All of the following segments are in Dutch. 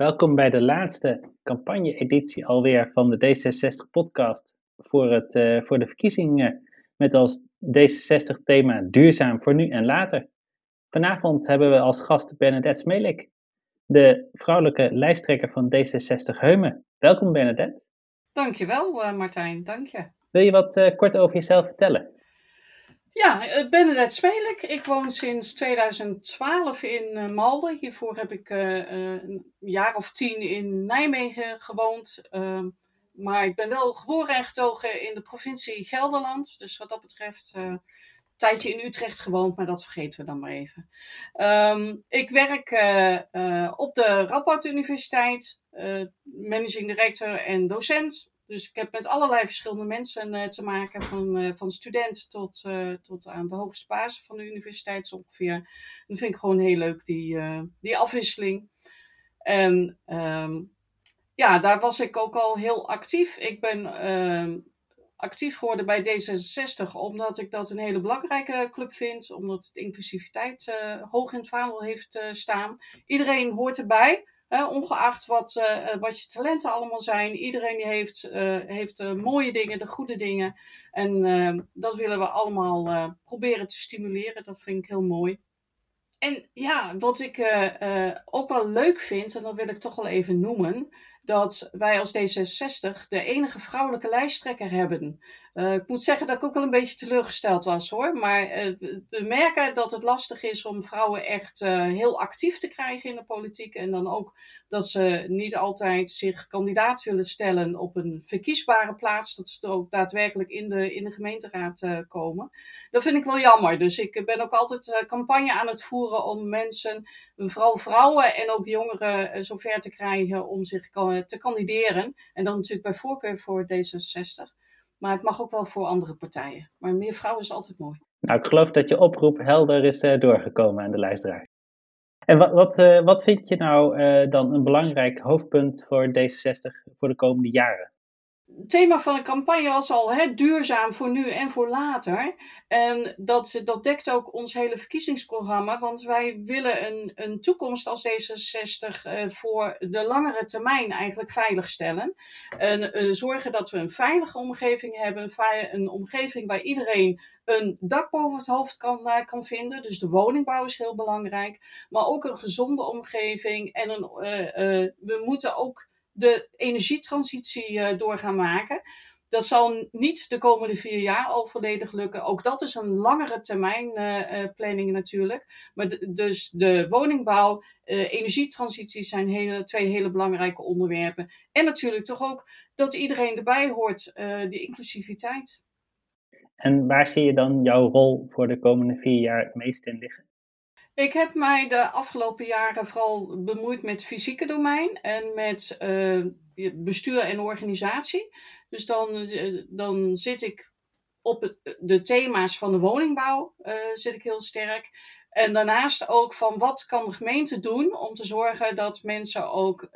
welkom bij de laatste campagne-editie alweer van de D66-podcast voor, het, uh, voor de verkiezingen met als D66-thema duurzaam voor nu en later. Vanavond hebben we als gast Bernadette Smelik, de vrouwelijke lijsttrekker van D66 Heumen. Welkom Bernadette. Dankjewel uh, Martijn, dank je. Wil je wat uh, kort over jezelf vertellen? Ja, uh, Bernadette Smelik. Ik woon sinds 2012 in uh, Malden. Hiervoor heb ik uh, een jaar of tien in Nijmegen gewoond. Ehm, maar ik ben wel geboren en getogen in de provincie Gelderland. Dus wat dat betreft tijdje in Utrecht gewoond, maar dat vergeten we dan maar even. Um, ik werk op de Radboud Universiteit, managing director en docent. Dus ik heb met allerlei verschillende mensen uh, te maken, van, uh, van student tot, uh, tot aan de hoogste basis van de universiteit ongeveer. Dat vind ik gewoon heel leuk, die, die afwisseling. En um, ja, daar was ik ook al heel actief. Ik ben ehm, actief geworden bij D66 omdat ik dat een hele belangrijke club vind. Omdat het inclusiviteit hoog in het vaandel heeft staan. Iedereen hoort erbij ongeacht wat, uh, wat je talenten allemaal zijn. Iedereen die heeft, uh, heeft mooie dingen, de goede dingen. En dat willen we allemaal proberen te stimuleren. Dat vind ik heel mooi. En ja, wat ik ook wel leuk vind, en dat wil ik toch wel even noemen dat wij als D66 de enige vrouwelijke lijsttrekker hebben. Uh, ik moet zeggen dat ik ook wel een beetje teleurgesteld was hoor. Maar uh, we merken dat het lastig is om vrouwen echt uh, heel actief te krijgen in de politiek. En dan ook dat ze niet altijd zich kandidaat willen stellen op een verkiesbare plaats. Dat ze er ook daadwerkelijk in de, in de gemeenteraad komen. Dat vind ik wel jammer. Dus ik ben ook altijd campagne aan het voeren om mensen, vooral vrouwen en ook jongeren, zover te krijgen om zich te kandideren. En dan natuurlijk bij voorkeur voor D66. Maar het mag ook wel voor andere partijen. Maar meer vrouwen is altijd mooi. Nou, ik geloof dat je oproep helder is uh, doorgekomen aan de luisteraar. En wat, wat, uh, wat vind je nou dan een belangrijk hoofdpunt voor D66 voor de komende jaren? Het thema van de campagne was al hè, duurzaam voor nu en voor later. En dat, dat dekt ook ons hele verkiezingsprogramma. Want wij willen een, een toekomst als D66 uh, voor de langere termijn eigenlijk veiligstellen. En uh, zorgen dat we een veilige omgeving hebben. Een omgeving waar iedereen een dak boven het hoofd kan, uh, kan vinden. Dus de woningbouw is heel belangrijk. Maar ook een gezonde omgeving. En een, we moeten ook de energietransitie uh, door gaan maken. Dat zal niet de komende vier jaar al volledig lukken. Ook dat is een langere termijn uh, planning natuurlijk. Maar dus de woningbouw, energietransitie zijn hele, twee hele belangrijke onderwerpen. En natuurlijk toch ook dat iedereen erbij hoort, die inclusiviteit. En waar zie je dan jouw rol voor de komende vier jaar het meest in liggen? Ik heb mij de afgelopen jaren vooral bemoeid met fysieke domein en met uh, bestuur en organisatie. Dus dan, uh, dan zit ik op de thema's van de woningbouw uh, zit ik heel sterk. En daarnaast ook van wat kan de gemeente doen om te zorgen dat mensen ook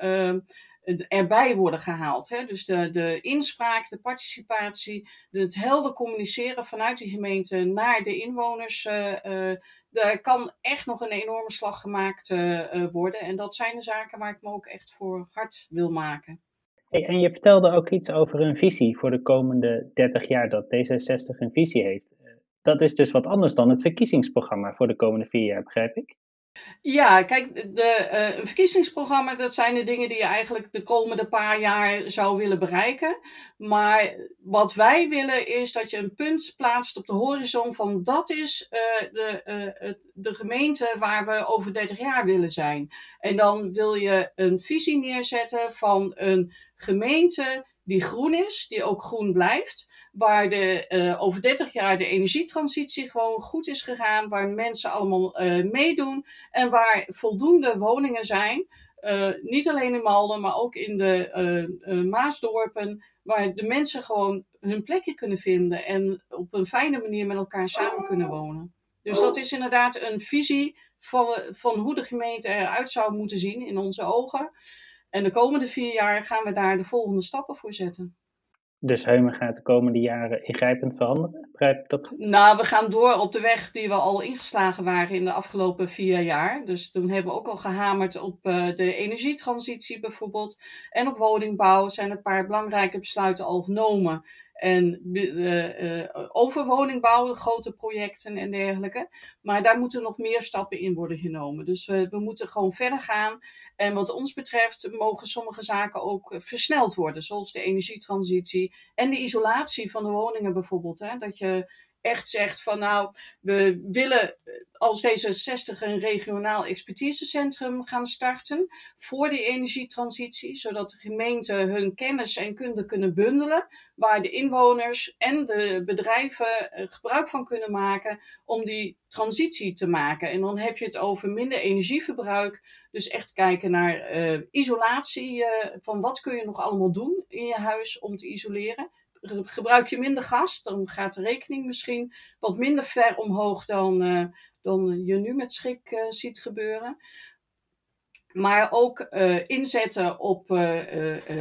erbij worden gehaald. Hè? Dus de, de inspraak, de participatie, het helder communiceren vanuit de gemeente naar de inwoners er kan echt nog een enorme slag gemaakt uh, worden. En dat zijn de zaken waar ik me ook echt voor hard wil maken. Hey, en je vertelde ook iets over een visie voor de komende 30 jaar, dat D66 een visie heeft. Dat is dus wat anders dan het verkiezingsprogramma voor de komende vier jaar, begrijp ik? Ja, kijk, de, uh, een verkiezingsprogramma, dat zijn de dingen die je eigenlijk de komende paar jaar zou willen bereiken. Maar wat wij willen is dat je een punt plaatst op de horizon van dat is uh, de, uh, de gemeente waar we over 30 jaar willen zijn. En dan wil je een visie neerzetten van een gemeente die groen is, die ook groen blijft waar de, uh, over 30 jaar de energietransitie gewoon goed is gegaan, waar mensen allemaal uh, meedoen en waar voldoende woningen zijn. Uh, niet alleen in Malden, maar ook in de Maasdorpen, waar de mensen gewoon hun plekje kunnen vinden en op een fijne manier met elkaar samen kunnen wonen. Dus dat is inderdaad een visie van, van hoe de gemeente eruit zou moeten zien in onze ogen. En de komende vier jaar gaan we daar de volgende stappen voor zetten. Dus Heumen gaat de komende jaren ingrijpend veranderen? Begrijp ik dat Nou, we gaan door op de weg die we al ingeslagen waren in de afgelopen vier jaar. Dus toen hebben we ook al gehamerd op uh, de energietransitie bijvoorbeeld. En op woningbouw zijn een paar belangrijke besluiten al genomen. En uh, uh, over woningbouw, grote projecten en dergelijke. Maar daar moeten nog meer stappen in worden genomen. Dus we moeten gewoon verder gaan. En wat ons betreft mogen sommige zaken ook versneld worden. Zoals de energietransitie en de isolatie van de woningen bijvoorbeeld. Hè? Dat je echt zegt van nou, we willen als D66 een regionaal expertisecentrum gaan starten voor die energietransitie, zodat de gemeenten hun kennis en kunde kunnen bundelen, waar de inwoners en de bedrijven eh, gebruik van kunnen maken om die transitie te maken. En dan heb je het over minder energieverbruik, dus echt kijken naar uh, isolatie, van wat kun je nog allemaal doen in je huis om te isoleren gebruik je minder gas, dan gaat de rekening misschien wat minder ver omhoog dan, uh, dan je nu met schrik uh, ziet gebeuren. Maar ook uh, inzetten op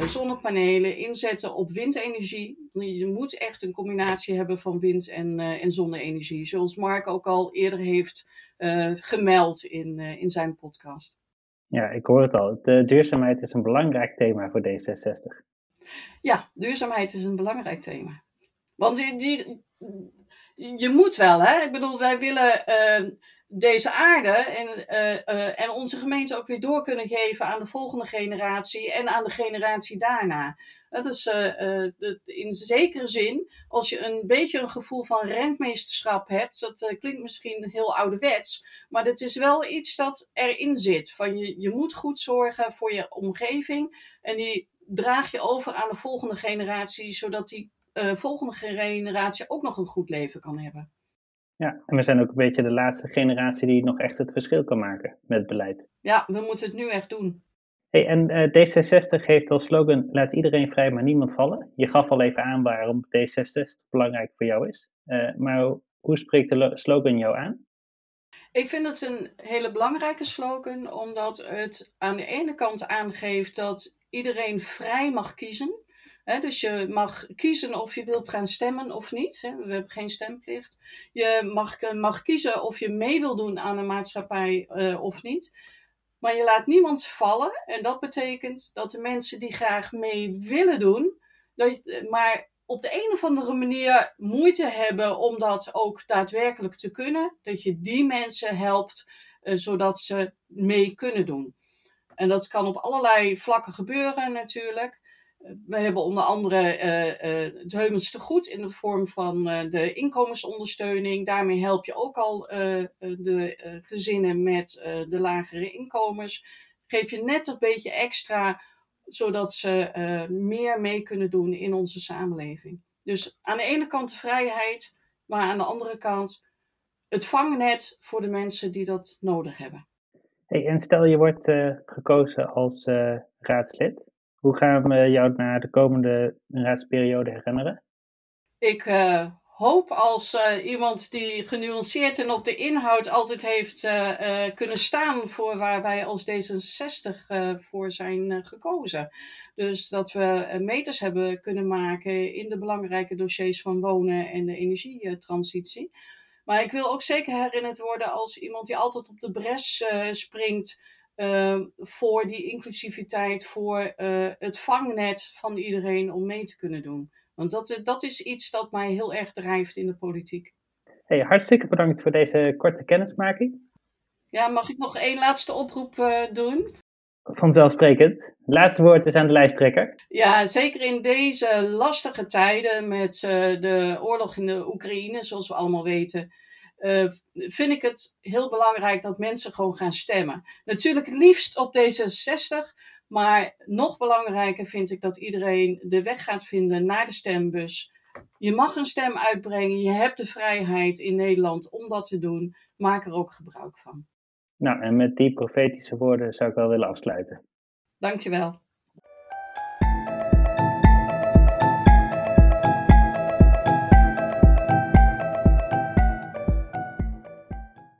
zonnepanelen, inzetten op windenergie. Je moet echt een combinatie hebben van wind- en, en zonne-energie. Zoals Mark ook al eerder heeft gemeld in, in zijn podcast. Ja, ik hoor het al. De duurzaamheid is een belangrijk thema voor D66. Ja, duurzaamheid is een belangrijk thema. Want die, die, je moet wel, hè? Ik bedoel, wij willen uh, deze aarde en, uh, uh, en onze gemeente ook weer door kunnen geven aan de volgende generatie en aan de generatie daarna. Dat is in zekere zin, als je een beetje een gevoel van rentmeesterschap hebt, dat klinkt misschien heel ouderwets, maar dat is wel iets dat erin zit. Van je, je moet goed zorgen voor je omgeving en die draag je over aan de volgende generatie, zodat die uh, volgende generatie ook nog een goed leven kan hebben. Ja, en we zijn ook een beetje de laatste generatie die nog echt het verschil kan maken met beleid. Ja, we moeten het nu echt doen. Hey, en uh, D66 heeft als slogan: laat iedereen vrij, maar niemand vallen. Je gaf al even aan waarom D66 belangrijk voor jou is. Uh, maar hoe spreekt de slogan jou aan? Ik vind het een hele belangrijke slogan, omdat het aan de ene kant aangeeft dat iedereen vrij mag kiezen. dus je mag kiezen of je wilt gaan stemmen of niet. we hebben geen stemplicht. Je mag, eh, mag kiezen of je mee wil doen aan een maatschappij uh, of niet. Maar je laat niemand vallen. En dat betekent dat de mensen die graag mee willen doen, dat, eh, maar op de een of andere manier moeite hebben om dat ook daadwerkelijk te kunnen, dat je die mensen helpt zodat ze mee kunnen doen. En dat kan op allerlei vlakken gebeuren natuurlijk. We hebben onder andere uh, uh, het Heumenste Goed in de vorm van uh, de inkomensondersteuning. Daarmee help je ook al de gezinnen met de lagere inkomens. Geef je net een beetje extra, zodat ze meer mee kunnen doen in onze samenleving. Dus aan de ene kant de vrijheid, maar aan de andere kant het vangnet voor de mensen die dat nodig hebben. En stel je wordt uh, gekozen als uh, raadslid. Hoe gaan we jou naar de komende raadsperiode herinneren? Ik uh, hoop als iemand die genuanceerd en op de inhoud altijd heeft kunnen staan voor waar wij als D66 voor zijn gekozen. Dus dat we meters hebben kunnen maken in de belangrijke dossiers van wonen en de energietransitie. Maar ik wil ook zeker herinnerd worden als iemand die altijd op de bres uh, springt uh, voor die inclusiviteit, voor uh, het vangnet van iedereen om mee te kunnen doen. Want dat, dat is iets dat mij heel erg drijft in de politiek. Hey, hartstikke bedankt voor deze korte kennismaking. Ja, mag ik nog één laatste oproep doen? Vanzelfsprekend. Laatste woord is aan de lijsttrekker. Ja, zeker in deze lastige tijden met uh, de oorlog in de Oekraïne, zoals we allemaal weten, uh, vind ik het heel belangrijk dat mensen gewoon gaan stemmen. Natuurlijk het liefst op D66, maar nog belangrijker vind ik dat iedereen de weg gaat vinden naar de stembus. Je mag een stem uitbrengen, je hebt de vrijheid in Nederland om dat te doen. Maak er ook gebruik van. Nou, en met die profetische woorden zou ik wel willen afsluiten. Dankjewel.